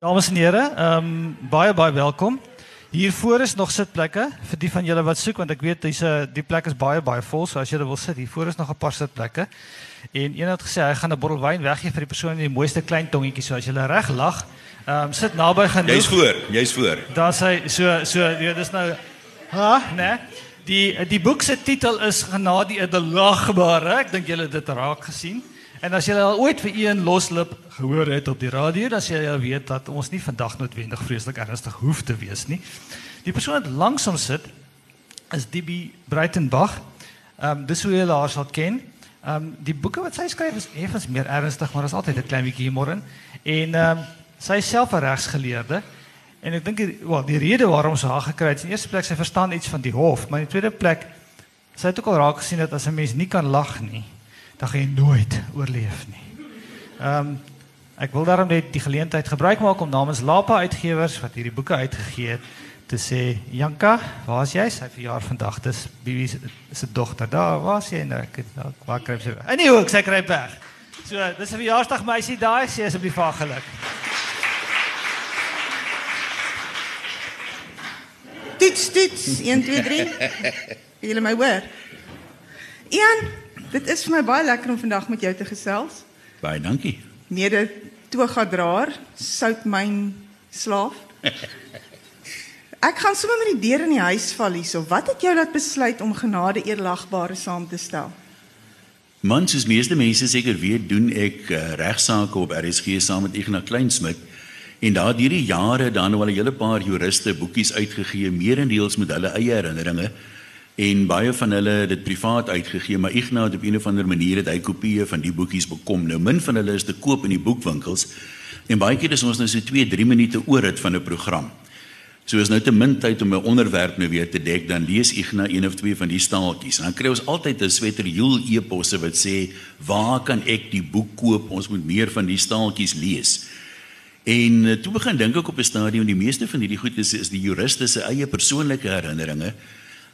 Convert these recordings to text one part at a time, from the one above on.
Dames en here, ehm um, baie baie welkom. Hier voor is nog sitplekke vir die van julle wat soek want ek weet dis 'n die plek is baie baie vol, so as jy wil sit, hier voor is nog 'n paar sitplekke. En een het gesê hy gaan 'n bottel wyn weggee vir die persoon met die mooiste klein tongetjie, so as jy reg lag, ehm um, sit naby genoeg. Jy's voor, jy's voor. Daar sê so so ja, dis nou ha, né? Die die boek se titel is Genade die lagbare. Ek dink julle dit raak gesien. En as jy al ooit vir een loslip gehoor het op die radio, dan sê jy weet dat ons nie vandag noodwendig vreeslik ernstig hoef te wees nie. Die persoon wat langsom sit is DB Breitenbach. Ehm um, dis hoe jy haar sal ken. Ehm um, die boeke wat sy skryf is effens meer ernstig, maar daar's altyd 'n klein bietjie humor in. En ehm um, sy is self 'n regsgeleerde. En ek dink wel die rede waarom sy haar gekry het, in eerste plek sy verstaan iets van die hof, maar in die tweede plek sy het ook al raak gesien dat as 'n mens nie kan lag nie, dan gaan jy nooit oorleef nie. Ehm um, ek wil daarom net die geleentheid gebruik maak om namens Lapa Uitgewers wat hierdie boeke uitgegee het te sê Janka, waar is jy? Sy verjaar vandag. Dis Bibi se dogter. Daar was sy nou. Ek waar kry sy? In die hoek, sy kry weg. So, dis 'n verjaarsdag meisie daai, sê asseblief vir geluk. Dit dit 1 2 3. Julle my hoor? Ian, Dit is vir my baie lekker om vandag met jou te gesels. Baie dankie. Mede togadraer, soutmyn slaaf. Ek gaan sommer met die deur in die huis val hierso. Wat het jou laat besluit om genade eerlagbare saam te stel? Man, soos meeste mense seker weet, doen ek uh, regsaake op RSG saam met Ignas Kleinsmid. En daar hierdie jare dan nou al 'n hele paar juriste boekies uitgegee, meerendeels met hulle eie herinneringe en baie van hulle het dit privaat uitgegee maar Ignas op 'n of ander manier het hy kopieë van die boekies bekom. Nou min van hulle is te koop in die boekwinkels. En baie keer is ons nou so 2 3 minute oor dit van 'n program. So is nou te min tyd om 'n onderwerp nou weer te dek dan lees Ignas een of twee van die staaltjies. Dan kry ons altyd 'n sweterjoel eposse wat sê waar kan ek die boek koop? Ons moet meer van die staaltjies lees. En eh, toe begin dink ek op 'n stadium die meeste van hierdie goed is, is die juriste se eie persoonlike herinneringe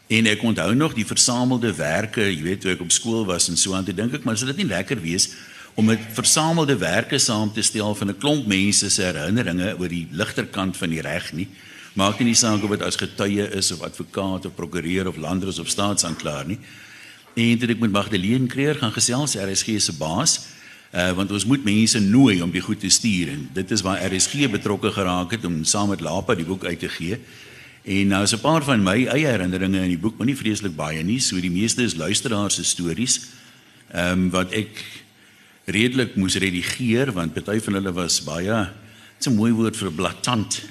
En ek onthou nog die versamelde werke, jy weet toe ek op skool was en so aan, toe dink ek maar sou dit nie lekker wees om 'n versamelde werke saam te stel van 'n klomp mense se herinneringe oor die ligter kant van die reg nie. Maak nie saak of dit as getuie is of advokaat of prokureur of landros of staatsanklaer nie. En dit ek met Magdalene Kreer gaan gesels, RSG se baas, uh, want ons moet mense nooi om die goed te stuur en dit is waar RSG betrokke geraak het om saam met Lapa die boek uit te gee. En nou is 'n paar van my eie herinneringe in die boek, maar nie vreeslik baie nie, so die meeste is luisteraars se stories. Ehm um, wat ek redelik moes redigeer want party van hulle was baie dit's 'n mooi woord vir blaatant.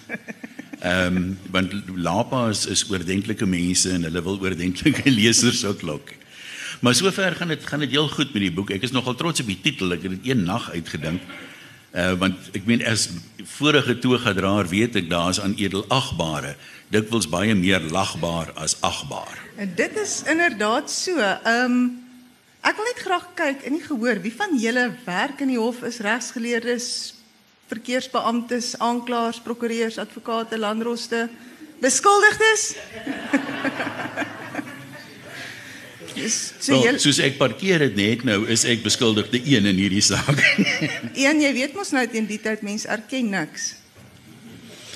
Ehm um, want Lapa is, is oordentlike mense en hulle wil oordentlike lesers ook lok. Maar sover gaan dit gaan dit heel goed met die boek. Ek is nogal trots op die titel. Ek het dit een nag uitgedink. Uh want ek meen as vorige toegadraer weet ek daar's aan edelagbare dikwels baie meer lagbaar as agbaar. En dit is inderdaad so. Ehm um, ek wil net graag kyk en nie gehoor wie van julle werk in die hof is regsgeleerdes, verkeersbeamptes, aanklaers, prokureurs, advokate, landroste, beskuldigdes? Dis so well, soos ek parkeer dit net nou is ek beskuldigde een in hierdie saak. een jy weet mos nou teen die tyd mense erken niks.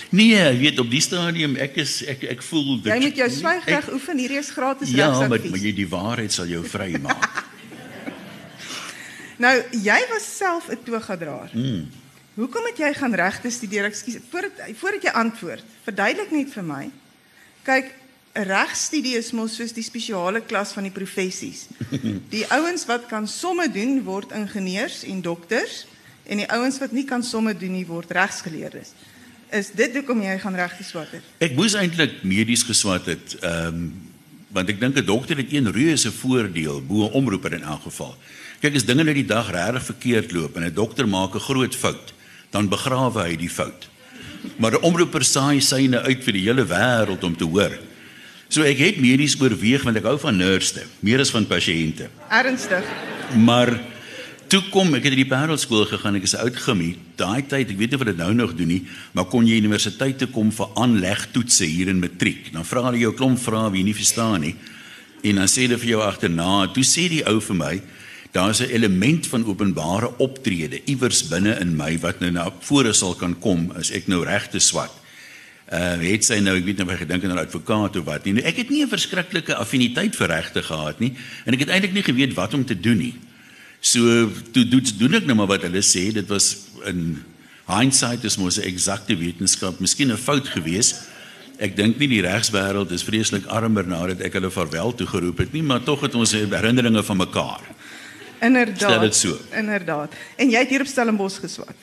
Nee, jy weet op die stadium ek is ek ek voel dit Jy moet jou swygreg oefen, hierdie is gratis ja, regsadvies. Ja, maar, maar jy die waarheid sal jou vry maak. nou, jy was self 'n toegadraer. Mm. Hoekom het jy gaan regte studeer? Ekskuus, voordat voordat jy antwoord, verduidelik net vir my. Kyk, regstudie is mos soos die spesiale klas van die professies. Die ouens wat kan somme doen word ingenieurs en dokters en die ouens wat nie kan somme doen nie word regsgeleerdes. Is dit hoekom jy gaan reg geswat het? Ek moes eintlik medies geswat het, ehm um, want ek dink 'n dokter het een reuse voordeel bo 'n omroeper in elk geval. Kyk, as dinge net die dag regtig verkeerd loop en 'n dokter maak 'n groot fout, dan begrawe hy die fout. Maar 'n omroeper saai syne uit vir die hele wêreld om te hoor. So ek het medies oorweeg want ek hou van nurse, meer as van pasiënte. Ernstig. Maar toe kom ek het in die Parelskool gegaan ek is oud gemie daai tyd ek weet nie of dit nou nog doen nie maar kon jy universiteit toe kom vir aanlegtoetse hier in matriek dan vra hulle jou klomp vrae wie jy nie verstaan nie en dan sê hulle vir jou agterna toe sê die ou vir my Daar's 'n element van openbare optrede iewers binne in my wat nou na vore sal kan kom as ek nou regte swat. Uh het sy nou ek weet nou of hy gedink aan 'n advokaat of wat nie. Nou, ek het nie 'n verskriklike affiniteit vir regte gehad nie en ek het eintlik nie geweet wat om te doen nie. So toe doen doen ek nou maar wat hulle sê. Dit was in hindsight is mos 'n eksakte wetenskap, miskien 'n fout geweest. Ek dink nie die regswêreld is vreeslik armer nadat ek hulle verwel toe geroep het nie, maar tog het ons herinneringe van mekaar. Inderdaad. Stel dit so. Inderdaad. En jy het hier op Stellenbosch geswat.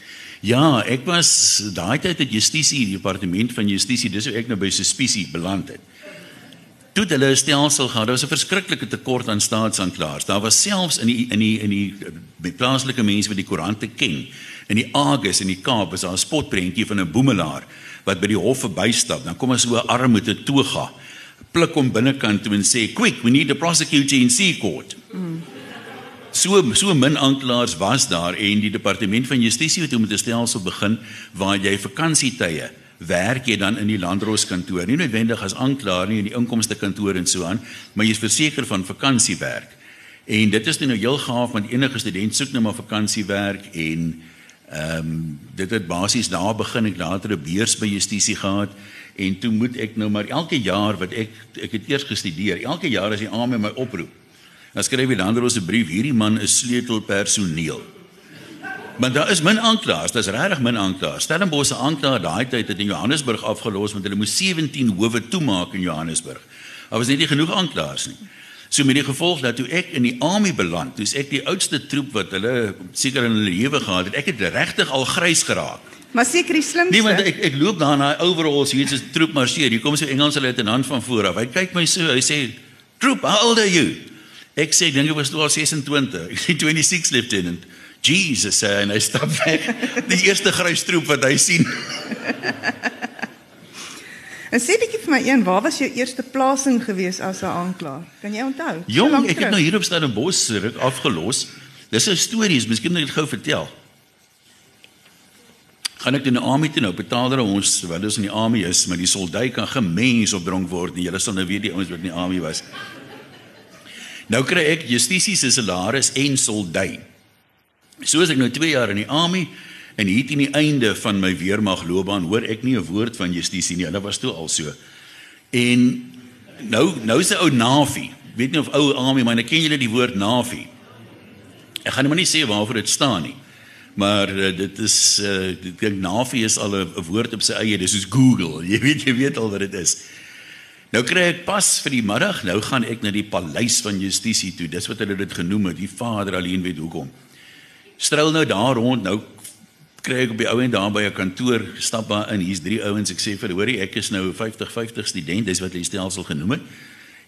Ja, ek was daai tyd het Justisie, die departement van Justisie, dis hoe ek nou by Suspisie beland het. Toe het hulle 'n stelsel gehad, daar was 'n verskriklike tekort aan staatsanklaers. Daar was selfs in die in die in die met plaaslike mense wat die koerante ken. In die Argus in die Kaap was daar 'n spotprentjie van 'n boemelaar wat by die hof verbystap. Dan kom as so 'n arm met 'n toga, pluk hom binnekant toe en sê, "Quick, we need a prosecutor in sea court." Mm so so min aanklaers was daar en die departement van justisie het om te stelsel begin waar jy vakansietye werk jy dan in die landroskantoor. Nie noodwendig as aanklaer nie in die inkomste kantoor en so aan maar jy is verseker van vakansiewerk en dit is nou heel gaaf want enige student soek nou maar vakansiewerk en ehm um, dit het basies daar begin. Ek later 'n beurs by justisie gehad en toe moet ek nou maar elke jaar wat ek ek het eers gestudeer elke jaar as die aan my oproep Dan skryf die landros 'n brief, hierdie man is sleutelpersoneel. Maar daar is min aanklaers, daar's regtig min aanklaers. Stellenbosch se aanklaer daai tyd het in Johannesburg afgelos want hulle moes 17 howe toemaak in Johannesburg. Daar was net nie genoeg aanklaers nie. So met die gevolg dat toe ek in die army beland, toe's ek die oudste troep wat hulle seker in hulle lewe gehad het. Ek het regtig al grys geraak. Maar seker die slimste. Nee, want ek ek loop daar na overalls, hier 'n troep marseer. Hier kom so Engelse luitenant van voor af. Hy kyk my so, hy sê, "Troop, how old are you?" Ek sê dinge was toe al 26. Ek sê 26 lieutenant. Jesus sê en hy stap weg. Die eerste grys troep wat hy sien. En sê bietjie vir my een, waar was jou eerste plasing gewees as 'n aanklaer? Kan jy onthou? Jong, ek het nou hier op Stellenbosch ruk afgelos. Dis 'n storie, miskien moet ek gou vertel. Gaan ek in die army toe nou betaal hulle ons terwyl ons in die army is, maar die soldate kan gemens op dronk word nie. Julle sal nou weet die ouens wat in die army was. Nou kry ek justisie se salaris en soldui. Soos ek nou 2 jaar in die army en hier teen die einde van my weermag loopbaan hoor ek nie 'n woord van justisie nie. Hulle was toe al so. En nou nou is 'n ou navi. Weet nie of ou army, maar ken julle die woord navi? Ek gaan nou nie sê waarvoor dit staan nie. Maar uh, dit is uh, ek dink navi is al 'n woord op sy eie. Dis soos Google. Jy weet jy weet al wat dit is. Nou kry ek pas vir die middag, nou gaan ek na die paleis van justisie toe. Dis wat hulle dit genoem het, die Vader alleen weet hoekom. Struil nou daar rond, nou kry ek op die ou en daar by 'n kantoor, stap daar in, hier's drie ouens. Ek sê vir hoorie, ek is nou 50 50 student, dis wat hulle stelsel genoem het.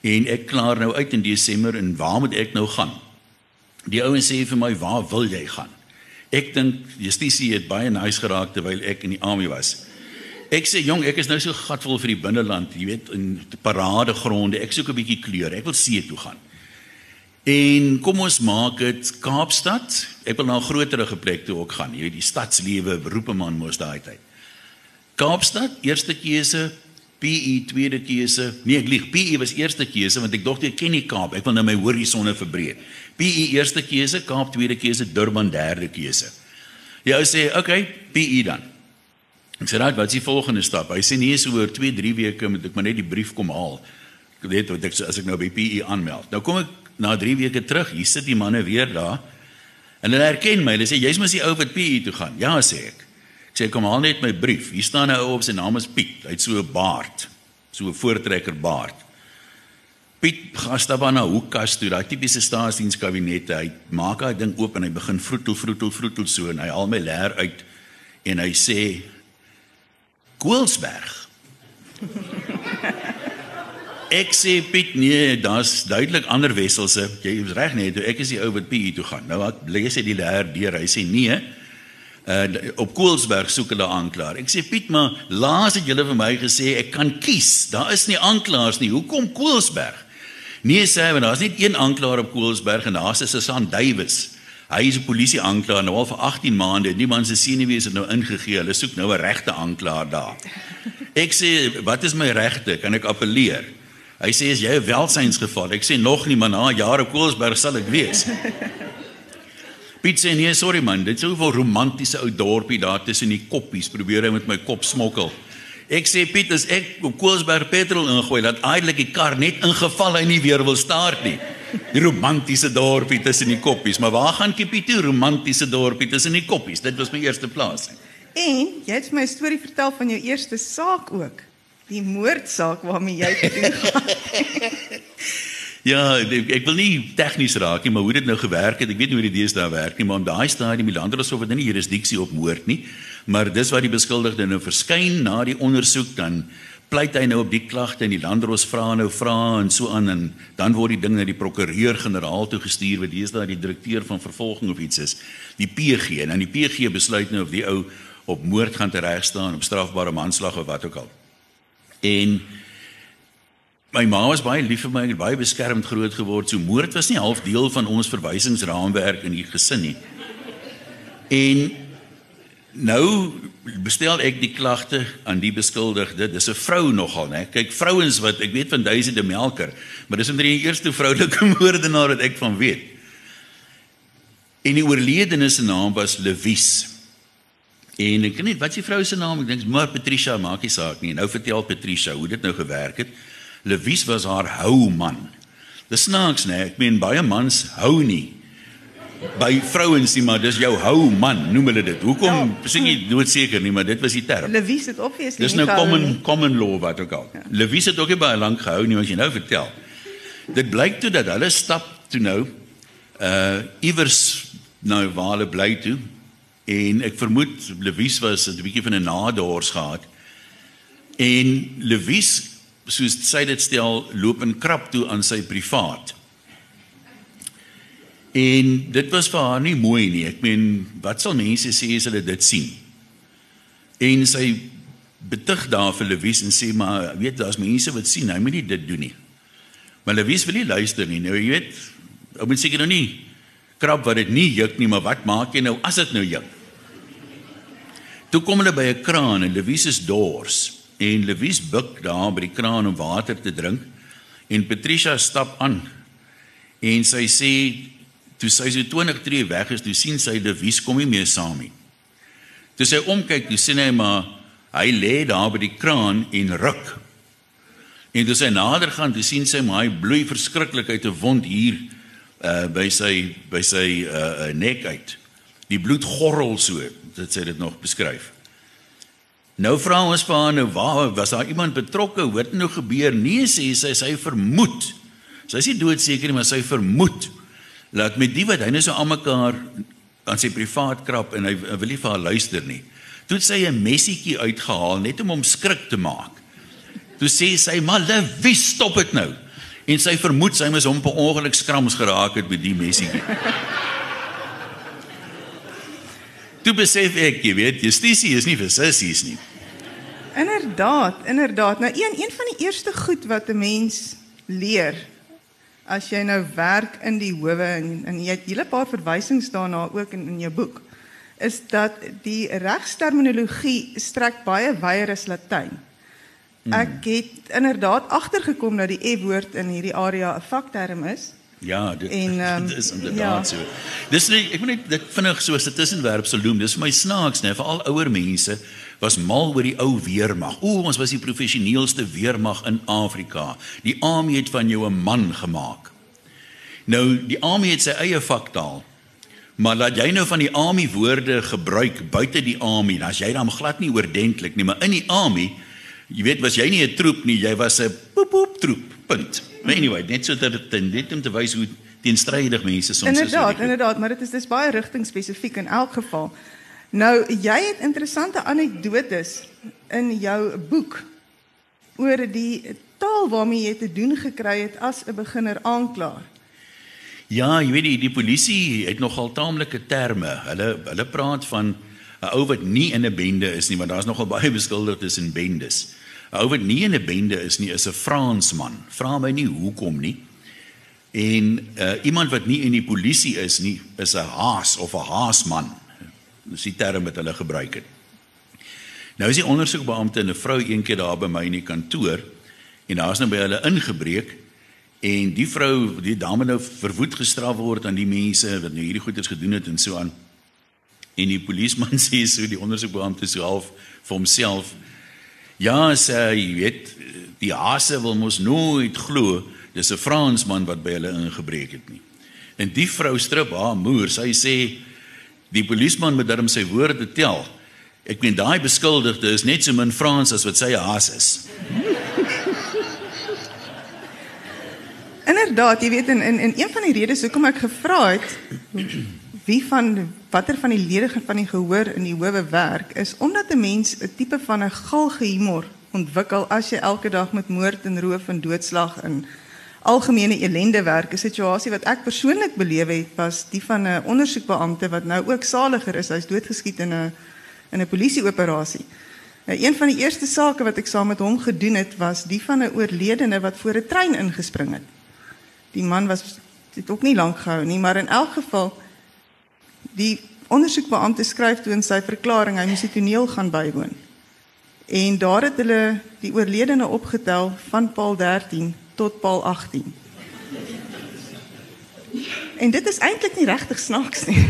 En ek klaar nou uit in Desember en waar moet ek nou gaan? Die ouens sê vir my, "Waar wil jy gaan?" Ek dink justisie het baie nice geraak terwyl ek in die army was. Ek sê jong, ek is nou so gatvol vir die binneland, jy weet, in paradegronde. Ek soek 'n bietjie kleur. Ek wil see toe gaan. En kom ons maak dit Kaapstad. Ek wil na 'n groterige plek toe ook gaan. Jy weet, die stadslewe beroepe man mos daai tyd. Kaapstad, eerste keuse, PE tweede keuse. Nee, ek lieg. PE was eerste keuse want ek dink ek ken die Kaap. Ek wil nou my horisonne verbreek. PE eerste keuse, Kaap tweede keuse, Durban derde keuse. Jy ou sê, "Oké, okay, PE dan." Ek sê raai wat is die volgende stap? Hy sê nee, so oor 2, 3 weke moet ek maar net die brief kom haal. Ek weet wat ek as ek nou by PE aanmeld. Nou kom ek na 3 weke terug, hier sit die manne weer daar. En hulle herken my. Hulle sê jy's mos die ou wat PE toe gaan. Ja, sê ek. Ek sê kom haal net my brief. Hier staan 'n ou op sy naam is Piet. Hy't so 'n baard. So 'n voortrekker baard. Piet gaan stap aan 'n hoekkas toe, daai tipiese staatsdienskabinette. Hy maak daai ding oop en hy begin vroetel, vroetel, vroetel so en hy haal my leer uit en hy sê Koelsberg. Ek sê Piet, nee, daar's duidelik ander wesselse. Jy is reg nee, toe ek is die ou wat PE toe gaan. Nou wat lees hy die leer deur. Hy sê nee. Uh op Koelsberg soek hulle aanklaer. Ek sê Piet, maar laas het julle vir my gesê ek kan kies. Daar is nie aanklaers nie. Hoekom Koelsberg? Nee, sê hy, daar's net een aanklaer op Koelsberg en daar's 'n Susan Duwys. Hy is 'n polisie aanklaer nou al vir 18 maande. Niemand se senuwees het nou ingegee. Hulle soek nou 'n regte aanklaer daar. Ek sê, "Wat is my regte? Kan ek appeleer?" Hy sê, "Is jy 'n welsynsgeval?" Ek sê, "Nog nie, maar na jare Koelsberg sal ek wees." Piet sê nee, sorry man, dit is so 'n romantiese ou dorpie daar tussen die koppies. Probeer hy met my kop smokkel. Ek sê Piet, as ek op Koelsberg petrol ingooi, dat eintlik die kar net ingeval hy nie weer wil start nie. Die romantiese dorpie tussen die koppies, maar waar gaan Kiepie toe? Romantiese dorpie tussen die koppies. Dit was my eerste plaas. En jy het my 'n storie vertel van jou eerste saak ook. Die moordsaak waarmee jy te doen gehad. Ja, ek, wil nie tegnies raak nie, maar hoe dit nou gewerk het, ek weet nie hoe dit deesdae werk nie, maar om daai stadium die landroshof het nie jurisdiksie op moord nie, maar dis wat die beskuldigde nou verskyn na die ondersoek dan pleit hy nou op die klagte en die landros vra nou vra en so aan en dan word die ding na die prokureur-generaal toe gestuur wat deesdae die direkteur van vervolging of iets is, die PG en dan die PG besluit nou of die ou op moord gaan tereg staan op strafbare manslag of wat ook al. En my ma was baie lief vir my en baie beskermd groot geword. So moord was nie half deel van ons verwysingsraamwerk in die gesin nie. En nou bestel ek die klagte aan die beskuldigde. Dis 'n vrou nogal, né? Kyk, vrouens wat ek weet van duisende melker, maar dis omtrent die eerste vroulike moordenaar wat ek van weet. En die oorledene se naam was Lewis. En ek weet nie wat sy vrou se naam, ek dink maar Patricia maak nie saak nie. Nou vertel Patricia hoe dit nou gewerk het. Lewis was haar hou man. Dis snaaks nê, ek meen baie mans hou nie by vrouens nie, maar dis jou hou man, noem hulle dit. Hoekom? Ja. Sien jy doodseker nie, maar dit was die term. Lewis het obviously Dis nou common common law wat ook al. Ja. Lewis het ook nie baie lank gehou nie, as jy nou vertel. Dit blyk toe dat hulle stap toe nou uh iewers nou waar hulle bly toe En ek vermoed Lewis was 'n bietjie van 'n nadors gehad. En Lewis, soos sy dit stel, loop in krap toe aan sy privaat. En dit was vir haar nie mooi nie. Ek meen, wat sal mense sê as hulle dit sien? En sy betug daar vir Lewis en sê maar, weet daar's mense wat sien, hy moet nie dit doen nie. Maar Lewis wil nie luister nie. Nou jy weet, ou moet seker nou nie krap wat dit nie juk nie, maar wat maak jy nou as dit nou juk? Toe kom hulle by 'n kraan en Lewis is dors en Lewis buig daar by die kraan om water te drink en Patricia stap aan en sy sê toe sy so 20 tree weg is, toe sien sy Lewis kom nie meer saam nie. Toe sy omkyk, toe sien hy maar hy lê daar by die kraan en ruk. En toe sy nader gaan, toe sien sy maar hy bloei verskriklik uit 'n wond hier uh by sy by sy uh nek uit. Die bloed gorrel so dit sê dit nog beskryf. Nou vra ons vir haar nou waar was daar iemand betrokke? Hoe het nou gebeur? Nee sê sy, sy vermoed. Sy is nie doodseker nie, maar sy vermoed dat met die wat hy nou so almekaar aan sy privaat krap en hy, hy wil nie vir haar luister nie. Toe sy 'n messietjie uitgehaal net om hom skrik te maak. Toe sê sy, "Maar wie stop dit nou?" En sy vermoed sy moes hom per ongeluk skrams geraak het met die messietjie. Toe besef ek, jy weet, justisie is nie vir sissies nie. Inderdaad, inderdaad. Nou een een van die eerste goed wat 'n mens leer as jy nou werk in die howe en, en jy het 'n hele paar verwysings daarna ook in in jou boek is dat die regsterminologie strek baie wyer as Latyn. Hmm. Ek het inderdaad agtergekom dat die F-woord in hierdie area 'n vakterm is. Ja, dit, en, um, dit is inderdaad ja. so. Dis nie ek moet net dit vinnig so 'n tussenwerp sal noem. Dis vir my snaaks, né, vir al ouer mense was mal oor die ou weermag. O, ons was die professioneelste weermag in Afrika. Die army het van jou 'n man gemaak. Nou, die army het sy eie vaktaal. Maar laat jy nou van die army woorde gebruik buite die army, dan as jy dan glad nie oordentlik nie, maar in die army, jy weet, was jy nie 'n troep nie, jy was 'n poep poep troep. Punt. Maar anyway, net so dat dit net om te wys hoe teenstrydig mense soms inderdaad, is. Inderdaad, inderdaad, maar dit is dis baie rigting spesifiek in elk geval. Nou, jy het interessante anekdotes in jou boek oor die taal waarmee jy te doen gekry het as 'n beginner aanklaer. Ja, jy weet die, die polisie het nogal taamlike terme. Hulle hulle praat van 'n ou wat nie in 'n bende is nie, want daar's nogal baie beskuldigdes in bendes. 'n ou wat nie in 'n bende is nie, is 'n Fransman. Vra my nie hoekom nie. En uh, iemand wat nie in die polisie is nie, is 'n haas of 'n haasman. Dis die term wat hulle gebruik het. Nou is die ondersoekbeampte en 'n vrou eendag daar by my in die kantoor en daar's nou by hulle ingebreek En die vrou, die dame nou verwoed gestraf word aan die mense wat nou hierdie goeders gedoen het en so aan. En die polisieman sê so die ondersoekbeampte so half vir homself Ja, sê jy weet, die haase wil mos nooit glo dis 'n Fransman wat by hulle ingebreek het nie. En die vrou strip haar moer, sy sê die polisieman moet darm sy woorde tel. Ek meen daai beskuldigde is net so min Frans as wat sy haas is. Inderdaad, jy weet in in in een van die redes hoekom ek gevra het wie van watter van die lede van die gehoor in die howe werk is omdat 'n mens 'n tipe van 'n galge humor ontwikkel as jy elke dag met moord en roof en doodslag en algemene ellende werk. 'n Situasie wat ek persoonlik beleef het was die van 'n ondersoekbeampte wat nou ook saliger is. Hy's doodgeskiet in 'n in 'n polisieoperasie. Nou een van die eerste sake wat ek saam met hom gedoen het was die van 'n oorledene wat voor 'n trein ingespring het die man was dit ook nie lank gehou nie, maar in elk geval die ondersoekbeampte skryf toe in sy verklaring hy moes die toneel gaan bywoon. En daar het hulle die oorledene opgetel van Paul 13 tot Paul 18. En dit is eintlik nie regtig snaaks nie.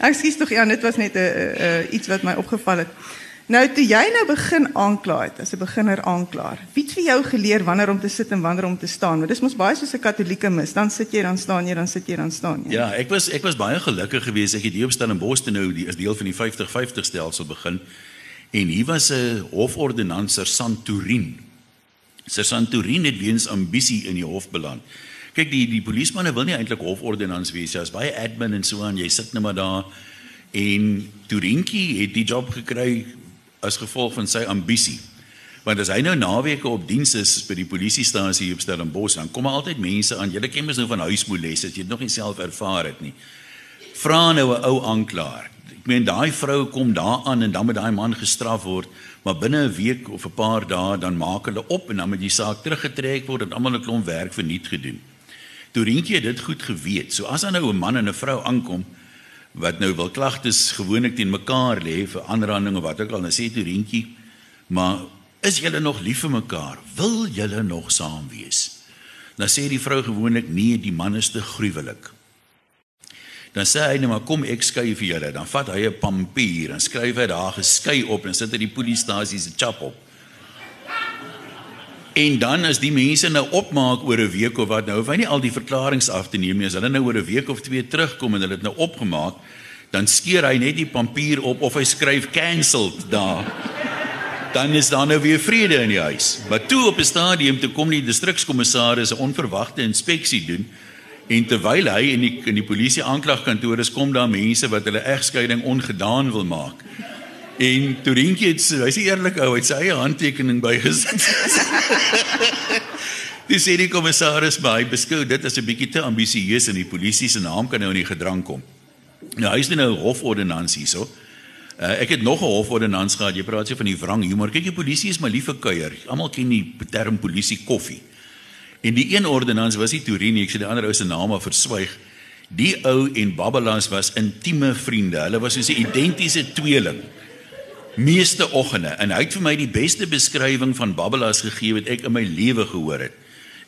Ek skuis tog ja, dit was net 'n uh, uh, iets wat my opgeval het. Nou toe jy nou begin aankla het as 'n beginner aanklaer. Wie het vir jou geleer wanneer om te sit en wanneer om te staan? Want dis mos baie soos 'n katolieke mis. Dan sit jy, dan staan jy, dan sit jy, dan staan jy. Ja, ek was ek was baie gelukkig geweest ek het hier op Stellenbosch nou die is deel van die 50-50 stelsel begin. En hier was 'n hofordonnans Sergeant Sergeant Turin het weens ambisie in die hof beland. Kyk, die die polismanne wil nie eintlik hofordonnans wees nie. Jy's baie admin en so aan. Jy sit net maar daar en Turinkie het die job gekry as gevolg van sy ambisie. Want as hy nou naweke op diens is by die polisiestasie hier op Stellenbosch, dan kom altyd mense aan. Julle ken mos nou van huismoeles, as jy dit nog nie self ervaar het nie. Vra nou 'n ou aanklaer. Ek meen daai vrou kom daaraan en dan moet daai man gestraf word, maar binne 'n week of 'n paar dae dan maak hulle op en dan moet die saak teruggetrek word en almal 'n klomp werk verniet gedoen. Toerientjie het dit goed geweet. So as dan nou 'n man en 'n vrou aankom, wat nou wil klagtes gewoonlik teen mekaar lê vir aanranding of wat ook al, dan sê toe Rientjie, maar is julle nog lief vir mekaar? Wil julle nog saam wees? Dan sê die vrou gewoonlik nee, die man is te gruwelik. Dan sê hy net maar kom ek skei vir julle. Dan vat hy 'n pampier en skryf hy daar geskei op en sit hy die polisiestasie se chap op. En dan as die mense nou opmaak oor 'n week of wat nou, hoef hy nie al die verklaringe af te neem nie. As hulle nou oor 'n week of twee terugkom en hulle het nou opgemaak, dan skeer hy net die papier op of hy skryf cancelled daar. Dan is daar nou weer vrede in die huis. Maar toe op 'n stadium toe kom die distrikskommissaris 'n onverwagte inspeksie doen en terwyl hy in die in die polisie aanklagkantoor is, kom daar mense wat hulle egskeiding ongedaan wil maak. En Torintjie het hy's eerlik ou, hy het sy eie handtekening bygesit. Dis sê die kommissaris by beskou dit as 'n bietjie te ambisieus en die polisie se naam kan nou in die gedrang kom. Nou hy's nou 'n hofordonnans hierso. Uh, ek het nog 'n hofordonnans gehad. Jy praat sê van die wrang humor. Kyk, die polisie is maar lief vir kuier. Almal ken die term polisie koffie. En die een ordonnans was die Turini, ek sê die ander ou se naam maar verswyg. Die ou en Babbelas was intieme vriende. Hulle was soos 'n identiese tweeling meeste oggende en hy het vir my die beste beskrywing van Babbelas gegee wat ek in my lewe gehoor het.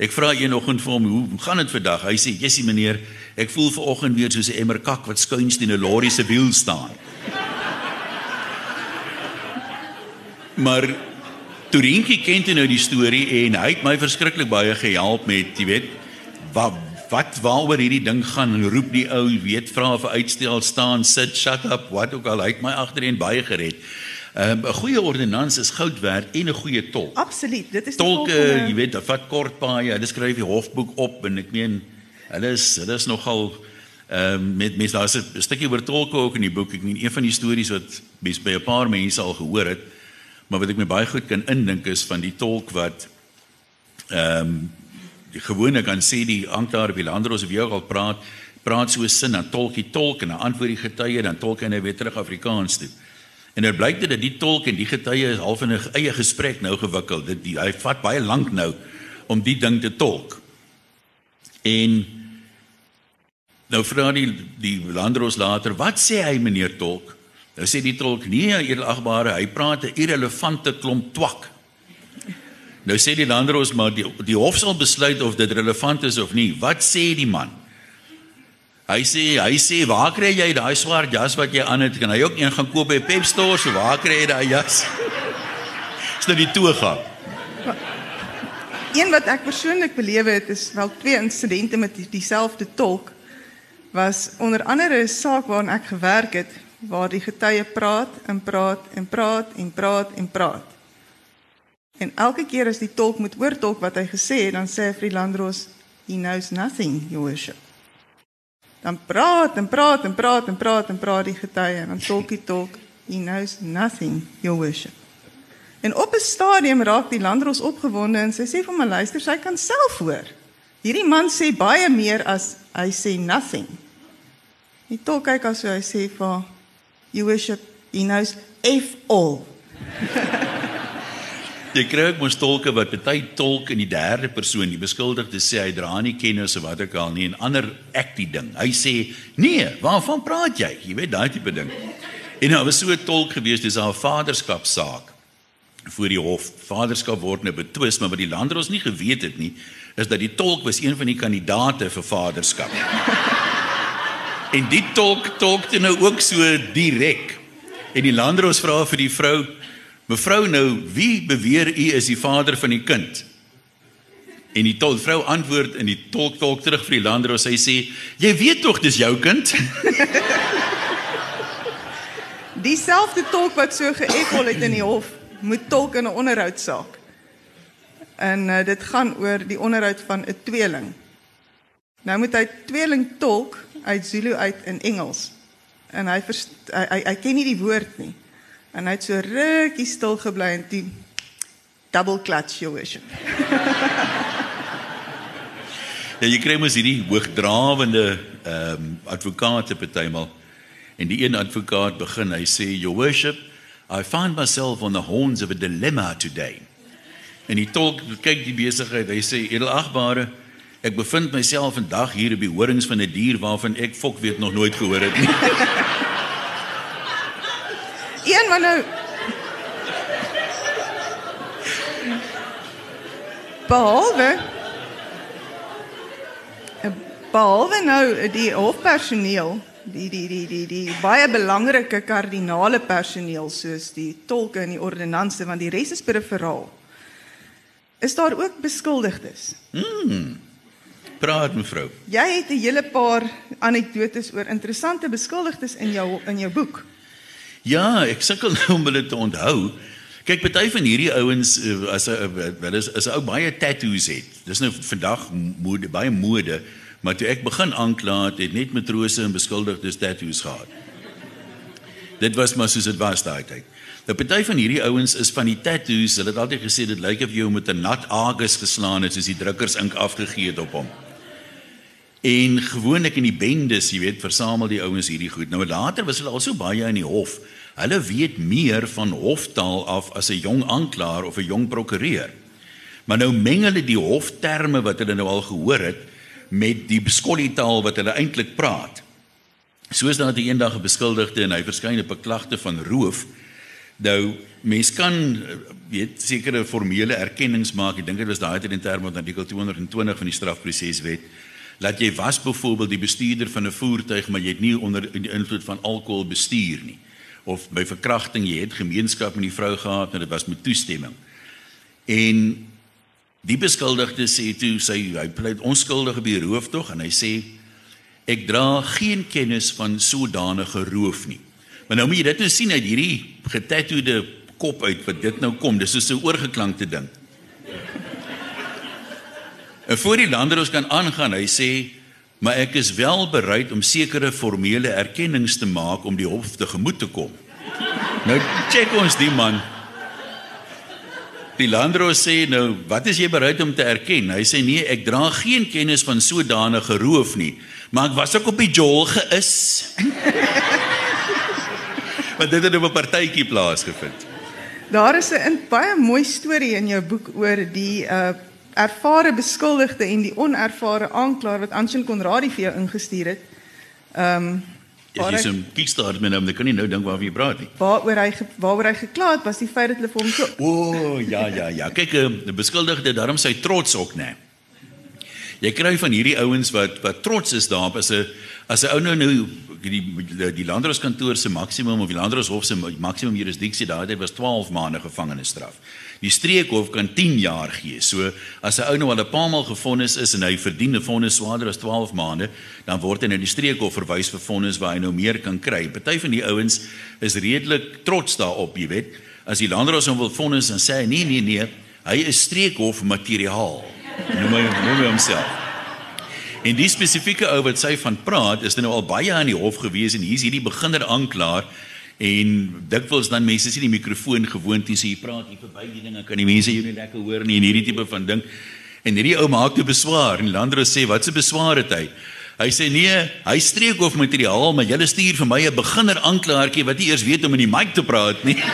Ek vra een oggend vir hom, "Hoe gaan dit vandag?" Hy sê, "Jessie meneer, ek voel ver oggend weer soos 'n emmer kak wat skuins teen 'n lorry se wiel staan." maar Turinkie ken toe nou die storie en hy het my verskriklik baie gehelp met, jy weet, wat wat waaroor hierdie ding gaan en roep die ou, weet, vra of uitstel staan, sit, shut up, wat ook al, hy het my agterheen baie gered. Ehm, 'n um, goeie ordonnans is goud werd en 'n goeie tolk. Absoluut. Dit is tolke, volgende... jy weet, vat kort paaie, hulle skryf die hofboek op en ek meen hulle is hulle is nogal ehm um, met mense daar's 'n stukkie oor tolke ook in die boek. Ek meen een van die stories wat mens by 'n paar mense al gehoor het, maar wat ek my baie goed kan indink is van die tolk wat ehm um, die gewone kan sê die aanklaer op die landros of ook al praat, praat so sin dan tolkie tolk en dan antwoord die getuie dan tolk hy nou weer terug Afrikaans toe. En dit blyk dat die tolk en die getuie is half in 'n eie gesprek nou gewikkel. Dit die, hy vat baie lank nou om die ding te tolk. En nou vra die die landros later, "Wat sê hy meneer tolk?" Nou sê die tolk, "Nee, edelagbare, hy praat 'n irrelevante klomp twak." Nou sê die landros maar die die hof sal besluit of dit relevant is of nie. Wat sê die man? Hy sê hy sê waar kry jy daai swart jas wat jy aan het? Kan hy ook een gaan koop by Pep Store? So waar kry jy daai jas? Is dit die toga? Een wat ek persoonlik belewe het is wel twee insidente met die, dieselfde tolk was onder andere 'n saak waaraan ek gewerk het waar die getuie praat en praat en praat en praat en praat. En elke keer as die tolk moet oortolk wat hy gesê het, dan sê hy vir die landros, "He knows nothing, your worship." Dan praat en praat en praat en praat en praat die getuie en dan tolk die tolk, "He knows nothing, your worship." En op 'n stadium raak die landros opgewonde en sy sê vir my luister, sy kan self hoor. Hierdie man sê baie meer as hy sê nothing. Die tolk kyk as hy sê vir you worship, he knows f all. Jy kry ook mos tolke wat baie tolk in die derde persoon die beskuldigde sê hy dra nie kennis of wat ook al nie en ander ek die ding. Hy sê nee, waarvan praat jy? Jy weet daai tipe ding. En nou was so 'n tolk gewees dis haar vaderskap saak voor die hof. Vaderskap word nou betwis, maar wat die landros nie geweet het nie, is dat die tolk was een van die kandidate vir vaderskap. En die tolk tolkte nou ook so direk. En die landros vra vir die vrou Mevrou nou, wie beweer u is die vader van die kind? En die tolk vrou antwoord in die tolk tolk terug vir die landros. Hy sê: "Jy weet tog dis jou kind." Dieselfde tolk wat so geëkol het in die hof, moet tolk in 'n onderhoudsaak. En uh, dit gaan oor die onderhoud van 'n tweeling. Nou moet hy tweeling tolk uit Zulu uit in Engels. En hy hy, hy hy ken nie die woord nie. En hy het so rukkie stil gebly en toe double clutch your worship. ja, jy kry mos hierdie hoogdrawende ehm um, advokate partymal. En die een advokaat begin, hy sê your worship, I find myself on the horns of a dilemma today. En die tolk kyk die besigheid, hy sê edelagbare Ek bevind myself vandag hier op die horings van 'n dier waarvan ek fok weet nog nooit gehoor het nie. een wat nou behalwe behalwe nou die hofpersoneel die die die die die baie belangrike kardinale personeel soos die tolke en die ordonnanse want die res is periferaal is daar ook beskuldigdes mm praat mevrou jy het 'n hele paar anekdotes oor interessante beskuldigdes in jou in jou boek Ja, ek sukkel nou om dit te onthou. Kyk, party van hierdie ouens eh, as 'n wel is is ou baie tattoos het. Dis nou vandag mode baie mode, maar toe ek begin aankla het, het net matrose en beskuldigdes tattoos gehad. Dit was maar soos dit was daai tyd. Nou party van hierdie ouens is van die tattoos, hulle het altyd gesê dit lyk of jy hom met 'n nat agus geslaan het soos die drukkers ink afgegee het op hom. En gewoonlik in die bendes, jy weet, versamel die ouens hierdie goed. Nou later was hulle al so baie in die hof. Hulle weet meer van hoftaal af as 'n jong aanklaer of 'n jong prokureur. Maar nou meng hulle die hofterme wat hulle nou al gehoor het met die beskolietaal wat hulle eintlik praat. Soos daar die eendag 'n beskuldigde en hy verskyn op 'n klagte van roof. Nou mens kan weet sekere formele erkennings maak. Ek dink dit was daai tyd in terme van artikel 220 van die strafproseswet dat jy was byvoorbeeld die bestuurder van 'n voertuig maar jy het nie onder die invloed van alkohol bestuur nie. Of by verkrachting jy het gemeenskap met die vrou gehad en dit was met toestemming. En die beskuldigde sê toe sy hy pleit onskuldig op die roof tog en hy sê ek dra geen kennis van sodanige roof nie. Maar nou moet jy dit nou sien uit hierdie getatoeëde kop uit wat dit nou kom. Dis so 'n oorgeklankte ding En voor die landros kan aangaan, hy sê, maar ek is wel bereid om sekere formele erkennings te maak om die hof te gemoed te kom. Nou check ons die man. Die landros sê nou, wat is jy bereid om te erken? Hy sê nee, ek dra geen kennis van sodanige roof nie, maar ek was ook op die jol geïs. Want dit het op 'n partytjie plaasgevind. Daar is 'n baie mooi storie in jou boek oor die uh ervare beskuldigde en die onervare aanklaer wat Anshin Konradi vir jou ingestuur het. Ehm um, As jy 'n kickstart met hom, dan kan jy nou dink waarvan jy praat nie. Waaroor hy waaroor hy gekla het was die feit dat hulle vir hom so O, oh, ja ja ja. Kyk, eh, die beskuldigde daarom sy trots ook, né? Jy kry van hierdie ouens wat wat trots is daarop as 'n as 'n ou nou nou die die, die landdroskantoor se maksimum of die landdroshof se maksimum jurisdiksie daardie was 12 maande gevangenisstraf. Die streekhof kan 10 jaar gee. So as 'n ou nou al 'n paar maal gefonnis is en hy verdien 'n vonnis swaarder as 12 maande, dan word hy na die streekhof verwys vir vonnis waar hy nou meer kan kry. Party van die ouens is redelik trots daarop, jy weet. As die landdros hom wil vonnis en sê nee nee nee, hy is streekhof materiaal. Noem hy noem hy homself. En die spesifieke ou wat sy van praat, is nou al baie aan die hof gewees en hier's hierdie beginner aanklaer en dikwels dan mense sien die mikrofoon gewoond en sê jy praat hier verby die dinge kan die mense jou nie lekker hoor nie en hierdie tipe van ding. En hierdie ou maak toe beswaar en Landros sê wat se beswaar het hy? Hy sê nee, hy streek of materiaal, maar julle stuur vir my 'n beginner aanklaertjie wat nie eers weet om in die mic te praat nie.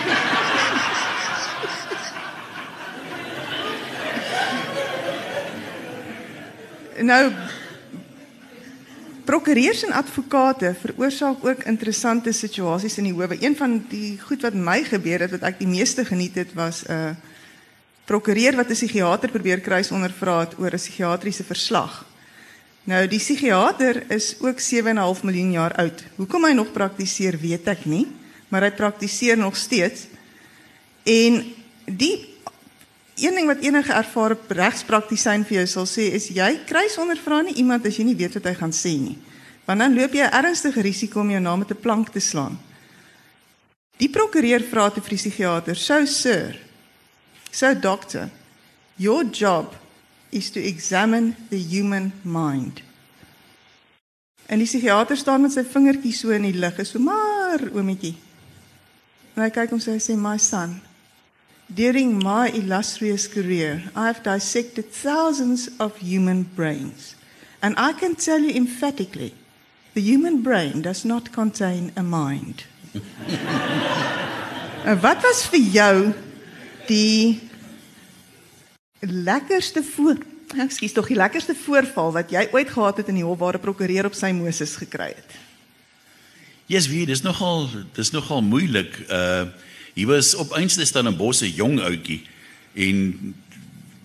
Nou prokureurs en advokate veroorsaak ook interessante situasies in die howe. Een van die goed wat my gebeur het wat ek die meeste geniet het was 'n uh, prokureur wat 'n psigiater probeer kruis ondervra het oor 'n psigiatriese verslag. Nou die psigiater is ook 7,5 miljoen jaar oud. Hoekom hy nog praktiseer, weet ek nie, maar hy praktiseer nog steeds. En die een ding wat enige ervare regspraktisyn vir jou sal sê is jy kruis ondervra nie iemand as jy nie weet wat hy gaan sê nie. Want dan loop jy 'n ernstige risiko om jou naam 'n plank te slaan. Die prokureur vra te vir die psigiater: "So sir, so doctor, your job is to examine the human mind." En die psigiater staan met sy vingertjie so in die lug, is so maar oometjie. En hy kyk hom so hy sê: "My son, During my illustrious career, I have dissected thousands of human brains. And I can tell you emphatically the human brain does not contain a mind. Wat was vir jou die lekkerste voor Ekskuus tog die lekkerste voorval wat jy ooit gehad het in die hof waar 'n prokureur op sy Moses gekry het? Yes, wie, dis nogal dis nogal moeilik. Uh Hy was op einste staan 'n bosse jong ouetjie en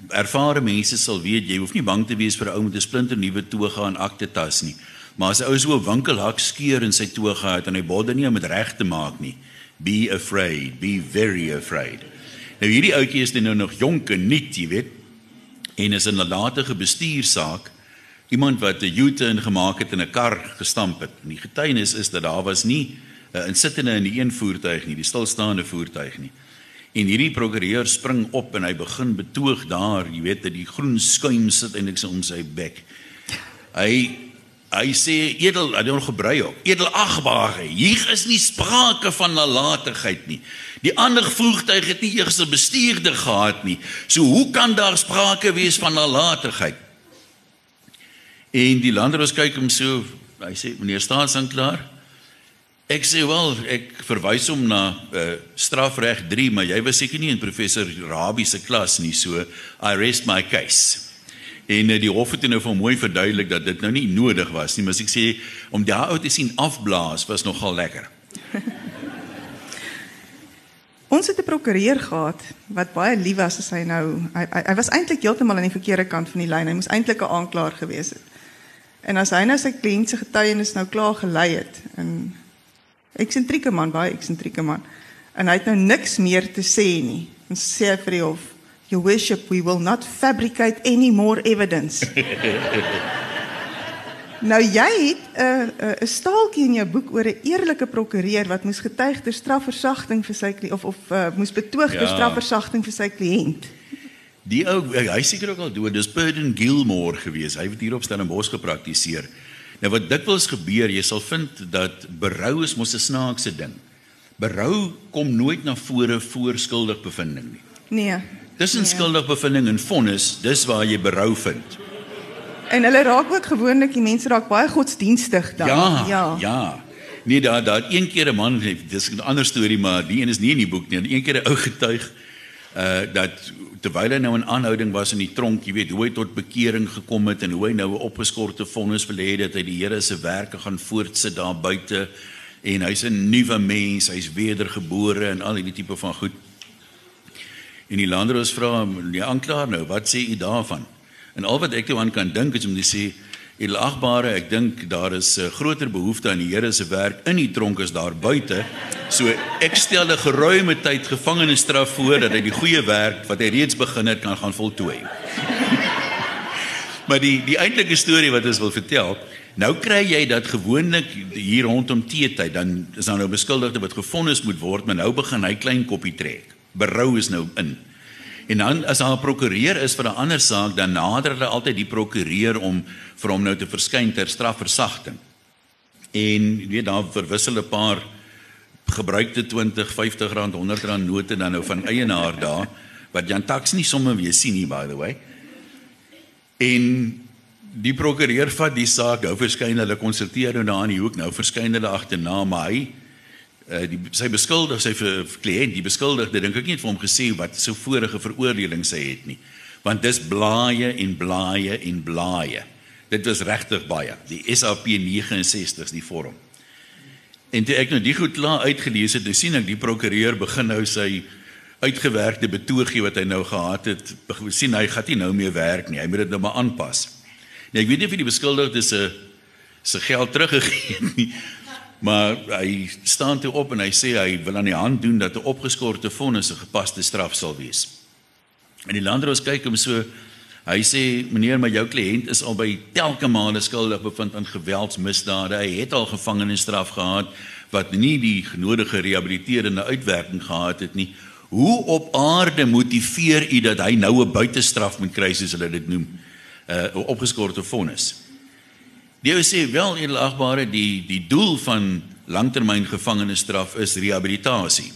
ervare mense sal weet jy hoef nie bang te wees vir 'n ou met 'n splinter nuwe toga en akte tas nie. Maar as 'n ou so 'n winkelhak skeur in sy toga het en hy bodde nie om dit reg te maak nie. Be afraid, be very afraid. Nou hierdie ouetjie is nou nog jonk en nuut, jy weet. En is in 'n latere bestuursaak iemand wat 'n U-turn gemaak het en 'n kar gestamp het. En die getuienis is dat daar was nie uh, insittende in die een voertuig nie, die stilstaande voertuig nie. En hierdie prokureur spring op en hy begin betoog daar, jy weet dat die groen skuim sit eintlik so om sy bek. Hy hy sê edel, hy het gebrei ook. Edelagbare, hier is nie sprake van nalatigheid nie. Die ander voertuig het nie eers 'n bestuurder gehad nie. So hoe kan daar sprake wees van nalatigheid? En die landros kyk hom so, hy sê meneer staatsanklaer, Ek sê wel, ek verwys hom na uh, strafreg 3, maar jy was seker nie in professor Rabie se klas nie, so I rest my case. En uh, die hof het nou vir mooi verduidelik dat dit nou nie nodig was nie, maar ek sê om daai ou te sien afblaas was nogal lekker. Ons het 'n prokureur gehad wat baie lief was as hy nou hy, hy, hy was eintlik heeltemal aan die verkeerde kant van die lyn. Hy moes eintlik 'n aanklaer gewees het. En as hy nou sy kliënt se getuienis nou klaar gelei het en eksentrieke man, baie eksentrieke man. En hy het nou niks meer te sê nie. En sê hy vir die hof, "Your worship, we will not fabricate any more evidence." nou jy het 'n uh, 'n uh, 'n staaltjie in jou boek oor 'n eerlike prokureur wat moes getuig ter strafversagting vir sy kliënt of of uh, moes betoog ter Ja. strafversagting vir sy kliënt. Die ou hy seker ook al dood, dis Burden Gilmore gewees. Hy het hier op Stellenbosch gepraktiseer. Nou wat dikwels gebeur, jy sal vind dat berou is mos 'n snaakse ding. Berou kom nooit na vore voor skuldig bevinding nie. Nee. Tussen Nee. skuldig bevinding en vonnis, dis waar jy berou vind. En hulle raak ook gewoonlik die mense raak baie godsdienstig dan. Ja, ja. ja. Nee, daar daar een keer 'n man, dis 'n ander storie, maar die een is nie in die boek nie. Een keer 'n ou getuig uh dat terwyl hy nou in aanhouding was in die tronk, jy weet, hoe hy tot bekering gekom het en hoe hy nou 'n opgeskorte vonnis wil hê dat hy die Here se werke gaan voortsit daar buite en hy's 'n nuwe mens, hy's wedergebore en al hierdie tipe van goed. En die landdroos vra hom, "Die aanklaer nou, wat sê u daarvan?" En al wat ek toe aan kan dink is om te sê, "Edelagbare, ek dink daar is 'n uh, groter behoefte aan die Here se werk in die tronk as daar buite. So ek stel 'n geruime tyd gevangenisstraf voor dat hy die goeie werk wat hy reeds begin het kan gaan voltooi." maar die die eintlike storie wat ons wil vertel, nou kry jy dat gewoonlik hier rondom teetyd dan is daar nou beskuldigde wat gefonnis moet word, maar nou begin hy klein koppie trek berou is nou in. En dan as daar 'n prokureur is vir 'n ander saak, dan nader hulle altyd die prokureur om vir hom nou te verskyn ter strafversagting. En jy weet daar verwissel 'n paar gebruikte 20, 50 rand, 100 rand note dan nou van eienaar daar wat Jan Tax nie sommer weer sien nie by the way. En die prokureur vat die saak, hou verskyn hulle konsulteer nou daar in die hoek, nou verskyn hulle agterna, maar hy uh, die sy beskuldig sy vir kliënt die beskuldigde dink ek nie het vir hom gesê wat so vorige veroordeling sy het nie. Want dis blaaie en blaaie en blaaie. Dit was regtig baie. Die SAP 69s die vorm. En toe ek nou die goed klaar uitgelees het nou sien ek die prokureur begin nou sy uitgewerkte betoogie wat hy nou gehad het sien hy gaan nie nou meer werk nie. Hy moet dit nou maar aanpas. Nee ek weet nie of die beskuldigde se se geld teruggegee het nie Maar hy staan toe op en hy sê hy wil aan die hand doen dat 'n opgeskorte vonnis 'n gepaste straf sal wees. En die landdroos kyk hom so hy sê meneer maar jou kliënt is al by telke male skuldig bevind aan geweldsmisdade. Hy het al gevangenisstraf gehad wat nie die genodige rehabiliterende uitwerking gehad het nie. Hoe op aarde motiveer u dat hy nou 'n buitestraf moet kry soos hulle dit noem? 'n uh, opgeskorte vonnis. Die ou sê wel edelagbare die die doel van langtermyn gevangenisstraf is rehabilitasie.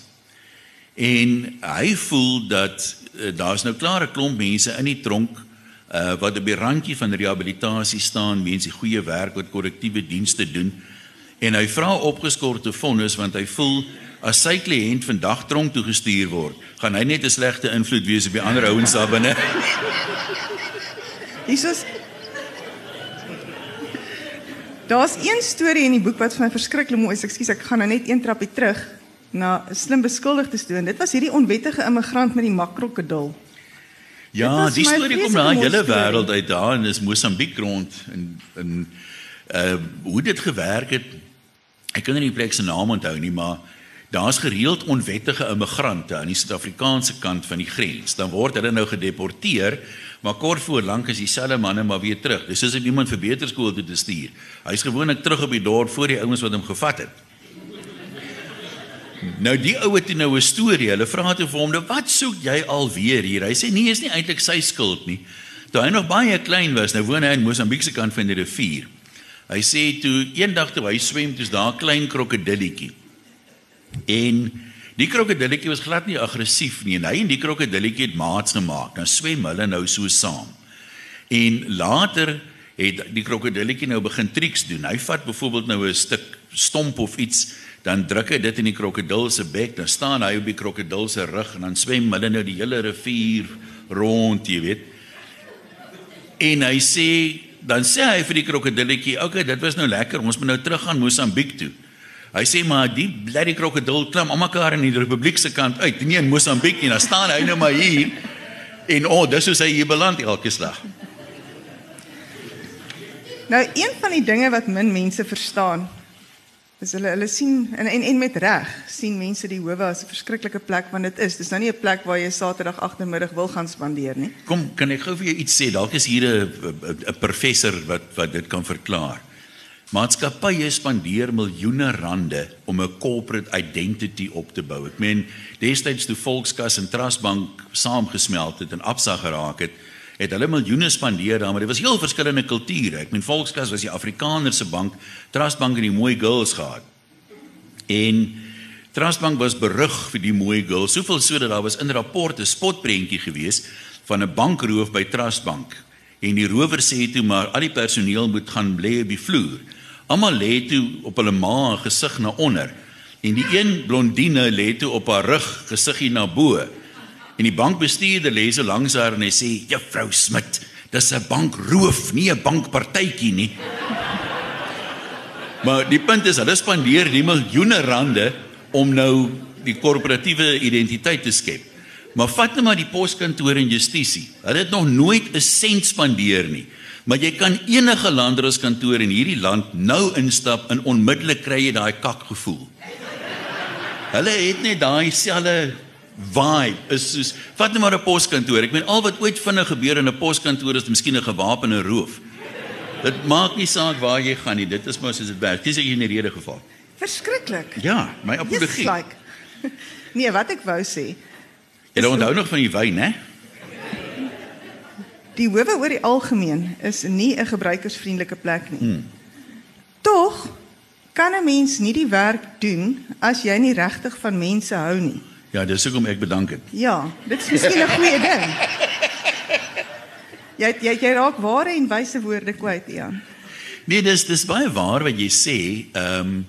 En hy voel dat uh, daar's nou klaar 'n klomp mense in die tronk uh, wat op die randjie van rehabilitasie staan, mense goeie werk wat korrektiewe dienste doen en hy vra opgeskorte vonnis want hy voel as sy kliënt vandag tronk toe gestuur word, gaan hy net 'n slegte invloed wees op die ander ouens daar binne. Jesus Daar's een storie in die boek wat vir my verskriklik mooi is. Ekskuus, ek gaan nou net een trappie terug na slim beskuldigde storie. Dit was hierdie onwettige immigrant met die makrokodil. Ja, die storie kom na hele wêreld uit daar en is Mosambiek grond en en uh hoe dit gewerk het. Ek kan nie die plek se naam onthou nie, maar daar's gereeld onwettige immigrante aan die Suid-Afrikaanse kant van die grens. Dan word hulle nou gedeporteer Maar kort voor lank is dieselfde manne maar weer terug. Dis soos om iemand vir beterskool toe te stuur. Hy's gewoonlik terug op die dorp voor die ouens wat hom gevat het. Nou die ou het nou 'n storie. Hulle vra toe vir hom, nou, "Wat soek jy alweer hier?" Hy sê, "Nee, is nie eintlik sy skuld nie. Toe hy nog baie klein was, nou woon hy in Mosambiek se kant van die rivier. Hy sê toe eendag toe hy swem, toe's daar 'n klein krokodilletjie. En Die krokodilletjie was glad nie aggressief nie en hy en die krokodilletjie het maats gemaak. Dan swem hulle nou so saam. En later het die krokodilletjie nou begin triks doen. Hy vat byvoorbeeld nou 'n stuk stomp of iets, dan druk hy dit in die krokodil se bek, dan staan hy op die krokodil se rug en dan swem hulle nou die hele rivier rond, jy weet. En hy sê dan sê hy vir die krokodilletjie, "Oké, okay, dit was nou lekker. Ons moet nou terug gaan Mosambiek toe." Hy sê maar die bloody krokodil klim almekaar in die republiek se kant uit. Nie in Mosambiek nie. Dan staan hy nou maar hier. En o, oh, dis hoe hy hier beland elke slag. Nou een van die dinge wat min mense verstaan is hulle hulle sien en en, en met reg sien mense die howe as 'n verskriklike plek want dit is. Dis nou nie 'n plek waar jy Saterdag agtermiddag wil gaan spandeer nie. Kom, kan ek gou vir jou iets sê? Dalk is hier 'n 'n professor wat wat dit kan verklaar. Maatskappye spandeer miljoene rande om 'n corporate identity op te bou. Ek meen, destyds toe Volkskas en Trustbank saamgesmelt het en Absa geraak het, het hulle miljoene spandeer daar, maar dit was heel verskillende kulture. Ek meen Volkskas was die Afrikaner se bank, Trustbank het die mooi girls gehad. En Trustbank was berug vir die mooi girls, soveel so dat daar was in rapporte spotprentjie gewees van 'n bankroof by Trustbank. En die rower sê toe maar al die personeel moet gaan lê op die vloer. Almal lê toe op hulle maag gesig na onder en die een blondine lê toe op haar rug gesiggie na bo. En die bankbestuurder lê so langs haar en hy sê: "Juffrou Smit, dis 'n bankroof, nie 'n bankpartytjie nie." maar die punt is hulle spandeer die miljoene rande om nou die korporatiewe identiteit te skep. Maar vat net maar die poskantoor en justisie. Hulle het nog nooit 'n sent spandeer nie. Maar jy kan enige landdroskantoor in hierdie land nou instap en onmiddellik kry jy daai kakgevoel. Hulle het net daai selfe vibe. Is soos vat net maar 'n poskantoor. Ek meen al wat ooit vinnig gebeur in 'n poskantoor is miskien 'n gewapende roof. Dit maak nie saak waar jy gaan nie. Dit is mos soos dit werk. Dis ek in die rede geval. Verskriklik. Ja, my apologie. Yes, like. Nee, wat ek wou sê, Jy onthou nog van die wyn, hè? Die howe oor die algemeen is nie 'n gebruikersvriendelike plek nie. Hmm. Tog kan 'n mens nie die werk doen as jy nie regtig van mense hou nie. Ja, dis hoekom ek bedank het. Ja, dit is miskien 'n goeie ding. Jy jy jy raak ware en wyse woorde kwyt, Ian. Nee, dis dis baie waar wat jy sê. Ehm um,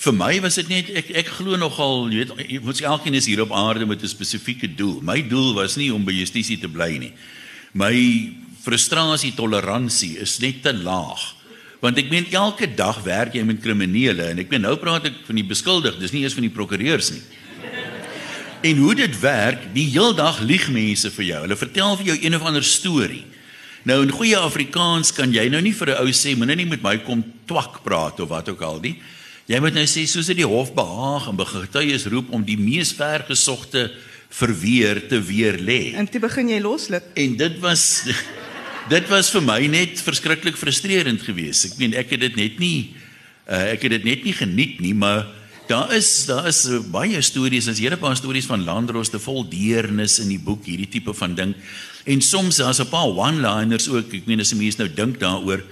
vir my was dit net ek ek glo nogal, jy weet, ons elkeen is hier op aarde met 'n spesifieke doel. My doel was nie om by justisie te bly nie. My frustrasie toleransie is net te laag. Want ek meen elke dag werk jy met kriminele en ek meen nou praat ek van die beskuldigdes, dis nie eers van die prokureurs nie. En hoe dit werk, die heel dag lieg mense vir jou. Hulle vertel vir jou een of ander storie. Nou in goeie Afrikaans kan jy nou nie vir 'n ou sê moenie nie met my kom twak praat of wat ook al nie. Jy moet nou sê soos dit die hof behaag en getuies roep om die mees vergesogte verweer te weer lê. En toe begin jy loslip. En dit was dit was vir my net verskriklik frustrerend geweest. Ek meen ek het dit net nie uh, ek het dit net nie geniet nie, maar daar is daar is baie stories, as hele paar stories van landroste vol deernis in die boek, hierdie tipe van ding. En soms daar's 'n paar one-liners ook. Ek meen as 'n mens nou dink daaroor,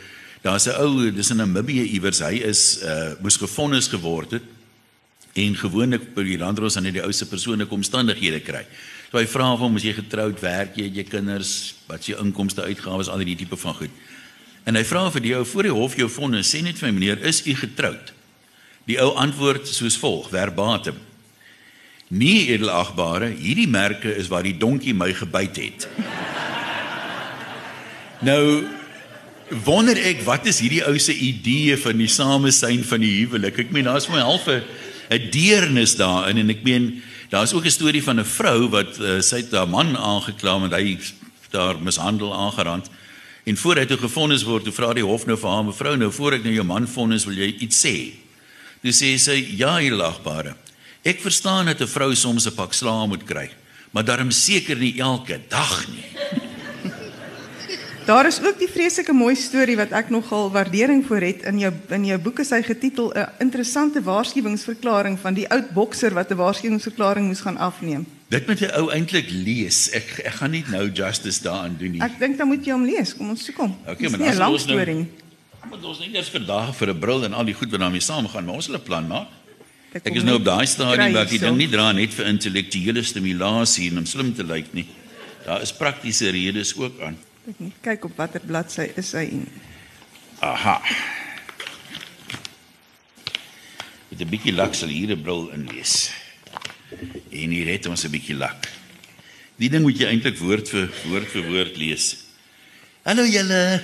daar's 'n ou, dis in Namibië iewers, hy is uh moes gefonnis geword het en gewoonlik by die landros aan die ou se persoonlike omstandighede kry. So hy vra hom as jy getroud werk, jy jy kinders, wat is jou inkomste, uitgawes, al die tipe van goed. En hy vra vir die ou voor die hof jou vonnis, sê net vir my meneer, is u getroud? Die ou antwoord soos volg, verbatim. Nee, edelagbare, hierdie merke is waar die donkie my gebyt het. nou wonder ek wat is hierdie ou se idee van die samesyn van die huwelik? Ek meen daar's my halfe deernis daarin en ek meen daar's ook 'n storie van 'n vrou wat uh, sy het haar man aangekla want hy daar mishandel aangerand. En voor hy toe gefonnis word, toe vra die hof nou vir haar mevrou, nou voor ek nou jou man vonnis, wil jy iets sê? Toe sê sy: "Ja, hielagbare. Ek verstaan dat 'n vrou soms 'n pak slaag moet kry, maar daarom seker nie elke dag nie." Daar is ook die vreeslike mooi storie wat ek nogal waardering vir het in jou in jou boek is hy getitel 'n interessante waarskuwingsverklaring van die oud bokser wat 'n waarskuwingsverklaring moes gaan afneem. Dit moet jy ou eintlik lees. Ek ek gaan nie nou justice daaraan doen nie. Ek dink dan moet jy hom lees. Kom ons soek hom. Okay, maar nie dan 'n lang ons nou- nie. Maar ons net eers vandag vir 'n bril en al die goed wat daarmee saamgaan, maar ons wil 'n plan maak. Ek is nou op daai stadium waar ek die kry ding hierso. nie dra net vir intellektuele stimulasie en om slim te lyk nie. Daar is praktiese redes ook aan. Ek net kyk op watter bladsy is hy en Aha. Met 'n bietjie lak sal hier 'n bril inlees. En hier het ons 'n bietjie lak. Die ding moet jy eintlik woord vir woord vir woord lees. Hallo julle.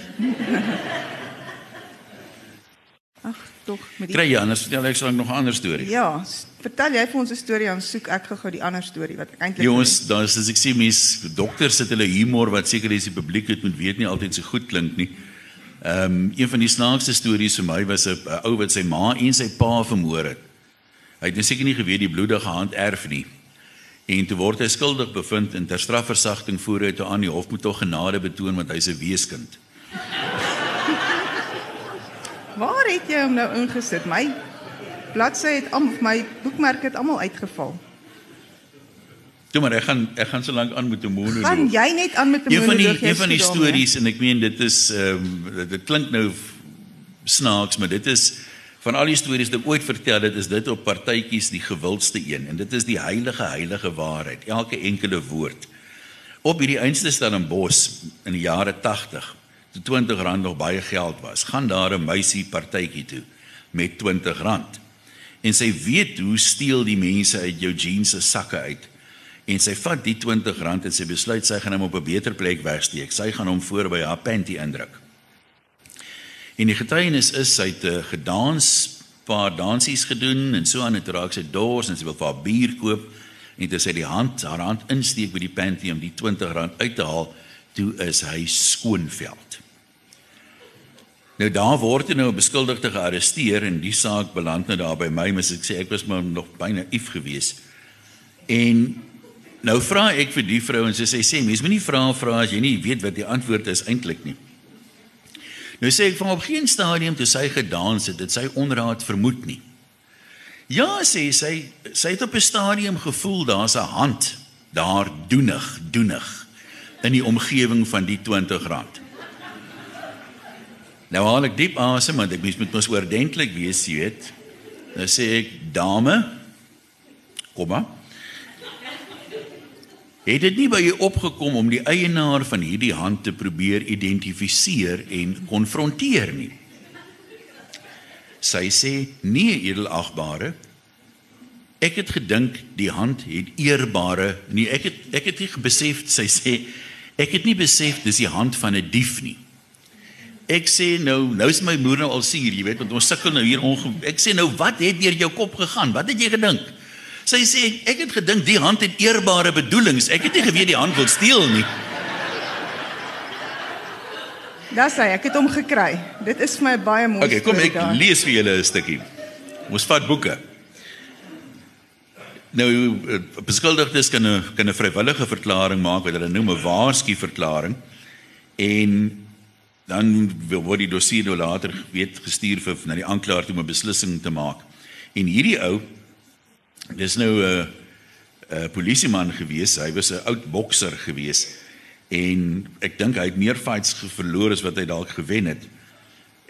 Tog met die Kry jy anders vertel ek sal nog 'n ander storie. Ja, vertel jy vir ons 'n storie dan soek ek gou-gou die ander storie wat ek eintlik Jongens, daar is as ek sê mense dokters sit hulle humor wat seker is die publiek het moet weet nie altyd so goed klink nie. Ehm um, een van die snaakste stories vir my was 'n ou wat sy ma en sy pa vermoor het. Hy het net seker nie geweet die bloedige hand erf nie. En toe word hy skuldig bevind en ter strafversagting voer hy toe aan die hof moet tog genade betoon want hy's 'n weeskind. Waar het jy hom nou ingesit? My bladsy het almal my boekmerk het almal uitgeval. Toe maar ek gaan ek gaan so lank aan met 'n monoloog. Gaan jy net aan met 'n Een van die monoloog, een van die stories en ek meen dit is ehm um, dit, dit klink nou snaaks, maar dit is van al die stories wat ek ooit vertel het, is dit op partytjies die gewildste een en dit is die heilige heilige waarheid, elke enkele woord. Op hierdie einste Stellenbosch in die jare 80, toe R20 nog baie geld was, gaan daar 'n meisie partytjie toe met R20. En sy weet hoe steel die mense uit jou jeans se sakke uit. en sy vat die R20 en sy besluit sy gaan hom op 'n beter plek wegsteek. Sy gaan hom voor by haar panty indruk. En die getuienis is sy het uh, gedans, paar dansies gedoen en so aan toe raak sy dors en sy wil vir haar bier koop en toe sy die hand haar hand insteek by die panty om die R20 uit te haal, toe is hy skoonveld. Nou daar word hy nou beskuldigde gearresteer en die saak beland nou daar by my, mens ek sê ek was maar nog byna if gewees. En nou vra ek vir die vrou en sy sê sê mens moenie vra vra as jy nie weet wat die antwoord is eintlik nie. Nou sê ek van op geen stadium toe sy gedans het, dit sy onraad vermoed nie. Ja, sê sy, sy het op 'n stadium gevoel daar's 'n hand daar doenig, doenig in die omgewing van die R20. Nou haal ek diep asem want ek mens moet mos oordentlik wees, jy weet. Nou sê ek, dame, kom maar. Het dit nie by jou opgekom om die eienaar van hierdie hand te probeer identifiseer en konfronteer nie? Sy sê, nee, edelagbare. Ek het gedink die hand het eerbare, nee, ek het ek het nie besef sy sê ek het nie besef dis die hand van 'n dief nie. Ek sê nou, nou is my moeder nou al suur, jy weet, want ons sukkel nou hier onge Ek sê nou, wat het deur jou kop gegaan? Wat het jy gedink? Sy sê ek het gedink die hand het eerbare bedoelings. Ek het nie geweet die hand wil steel nie. Dis hy, ek het hom gekry. Dit is vir my baie mooi. Okay, kom ek daar. lees vir julle 'n stukkie. Ons vat boeke. Nou eh, beskuldigdes kan 'n kan 'n vrywillige verklaring maak wat hulle noem 'n waarsku verklaring en dan word die dossier nou later weet gestuur vir na die aanklaer om 'n beslissing te maak. En hierdie ou dis nou 'n 'n polisieman gewees. Hy was 'n oud bokser gewees en ek dink hy het meer fights verloor as wat hy dalk gewen het.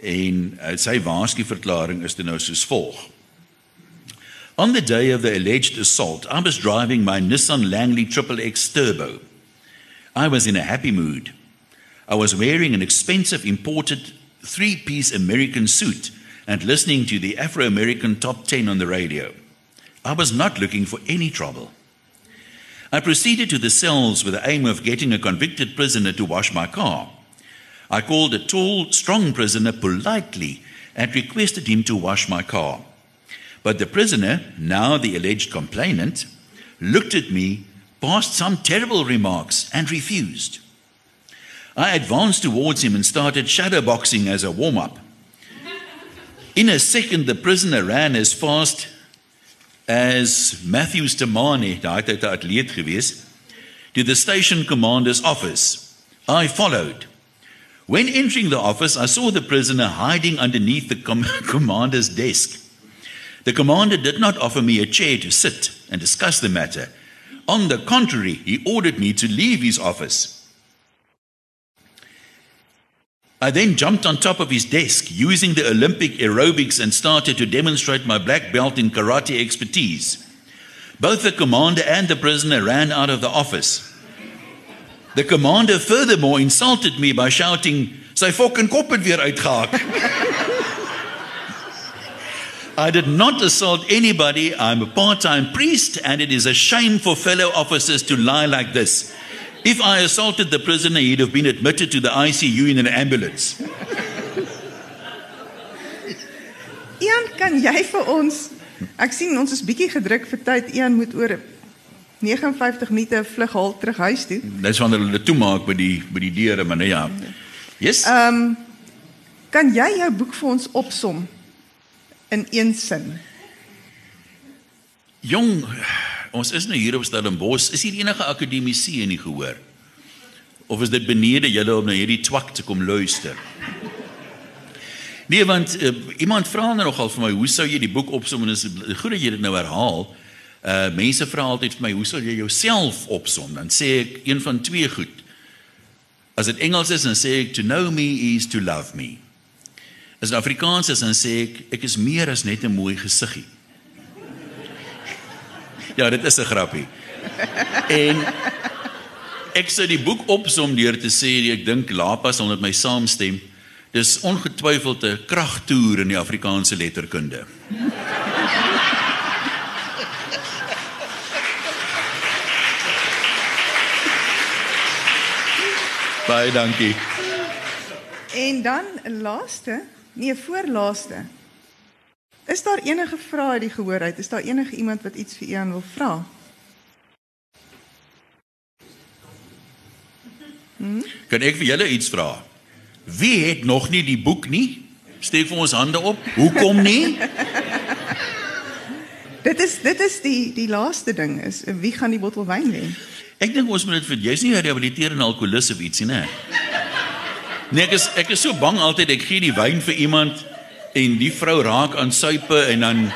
En uh, sy waarskuverklaring is toe nou soos volg. On the day of the alleged assault, I was driving my Nissan Langley Triple X Turbo. I was in a happy mood. I was wearing an expensive imported three piece American suit and listening to the Afro American Top 10 on the radio. I was not looking for any trouble. I proceeded to the cells with the aim of getting a convicted prisoner to wash my car. I called a tall, strong prisoner politely and requested him to wash my car. But the prisoner, now the alleged complainant, looked at me, passed some terrible remarks, and refused. I advanced towards him and started shadowboxing as a warm up. In a second, the prisoner ran as fast as Matthews Tamani, to the station commander's office. I followed. When entering the office, I saw the prisoner hiding underneath the com- commander's desk. The commander did not offer me a chair to sit and discuss the matter. On the contrary, he ordered me to leave his office. I then jumped on top of his desk using the Olympic aerobics and started to demonstrate my black belt in karate expertise. Both the commander and the prisoner ran out of the office. The commander furthermore insulted me by shouting, "Sy fucking kop het weer uitgehak." I did not assault anybody. I'm a part-time priest and it is a shame for fellow officers to lie like this. If I assaulted the prisoner, he'd have been admitted to the ICU in an ambulance. Ian, kan jy vir ons Ek sien ons is bietjie gedruk vir tyd. Ian moet oor 59 minute vlug haal terug huis toe. Dis wanneer hulle toemaak by die by die deure, maar nee ja. Yes. Ehm um, kan jy jou boek vir ons opsom in een sin? Jong, ons is nou hier op Stellenbosch. Is hier enige akademici in die gehoor? Of is dit benede julle om na hierdie twak te kom luister? Nee, want uh, iemand vra nou nogal vir my, hoe sou jy die boek opsom en is goed dat jy dit nou herhaal. Uh mense vra altyd vir my, hoe sal jy jouself opsom? Dan sê ek een van twee goed. As dit Engels is, dan sê ek to know me is to love me. As dit Afrikaans is, dan sê ek ek is meer as net 'n mooi gesiggie. Ja, dit is 'n grappie. en ek sit die boek opsom deur te sê ek dink Lapa sal met my saamstem. Dis ongetwyfeld 'n kragtoer in die Afrikaanse letterkunde. Baie dankie. En dan laaste, nee, voorlaaste. Is daar enige vrae uit die gehoor uit? Is daar enige iemand wat iets vir Ian wil vra? Kan ek vir julle iets vra? Wie het nog nie die boek nie? Steek vir ons hande op. Hoekom nie? Dit is dit is die die laaste ding is wie gaan die bottel wyn wen? Ek dink ons moet dit vir jy's nie 'n rehabiliterende alkoholist of ietsie nê. Nee, ek is ek is so bang altyd ek gee die wyn vir iemand en die vrou raak aan suipe en dan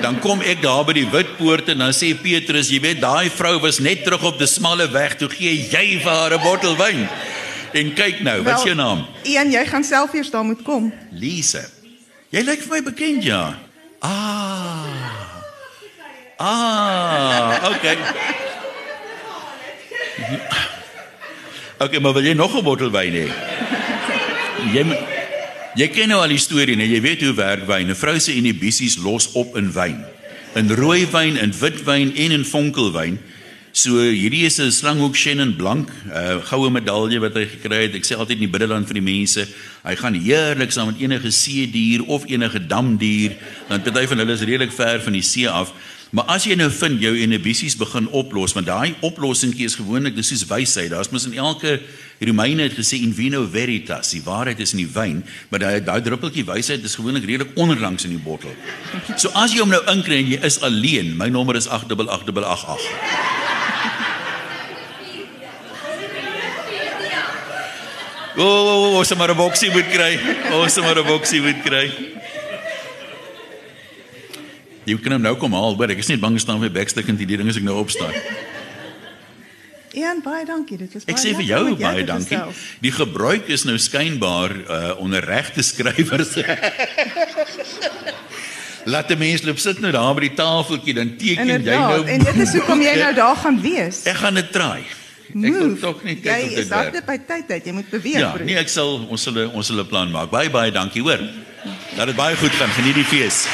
dan kom ek daar by die wit poort en dan sê Petrus, jy weet daai vrou was net terug op die smalle weg, toe gee jy vir haar 'n bottel wyn. En kyk nou, wat is jou naam? Ian, jy gaan self eers daar moet kom. Lise. Jy lyk vir my bekend ja. Ah. Ah, okay. Okay, maar wil jy nog 'n bottel wyn hê? Jy moet Jy ken nou al die storie, nee, jy weet hoe werk wyn. 'n Vrou se inhibisies los op in wyn. In rooi wyn, in wit wyn en in vonkelwyn. So hierdie is 'n slanghoek Shannon Blank, 'n uh, goue medalje wat hy gekry het. Ek sê altyd in die biddeland vir die mense, hy gaan heerlik saam met enige see dier of enige damdier, want party van hulle is redelik ver van die see af. Maar as jy nou vind jou inhibisies begin oplos, want daai oplossingkie is gewoonlik dis soos wysheid. Daar's mos in elke Romeine het gesê in vino veritas, die waarheid is in die wyn, maar daai daai druppeltjie wysheid is gewoonlik redelik onderlangs in die bottel. So as jy hom nou inkry en jy is alleen, my nommer is 888888. O, oh, oh, oh, ons moet maar 'n boksie moet kry. Ons moet maar 'n boksie moet kry. Jy kan hom nou kom haal, hoor, ek is net bang staan vir backstuk en die ding as ek nou opstaan. Ian, baie dankie. Dit was baie Ek sê vir jou met baie dankie. gesels. Die gebruik is nou skynbaar uh onder regte skrywers. Laat die mense loop sit nou daar by die tafeltjie dan teken jy Inderdaad. nou. En dit is hoekom jy nou daar gaan wees. Ek gaan dit try. Ek wil Move. tog net Jy kyk of is dit werk. by tyd uit. Jy moet beweeg, Ja, broer. nee, ek sal ons sal ons sal 'n plan maak. Baie baie dankie, hoor. Dat dit baie goed gaan. Geniet die fees.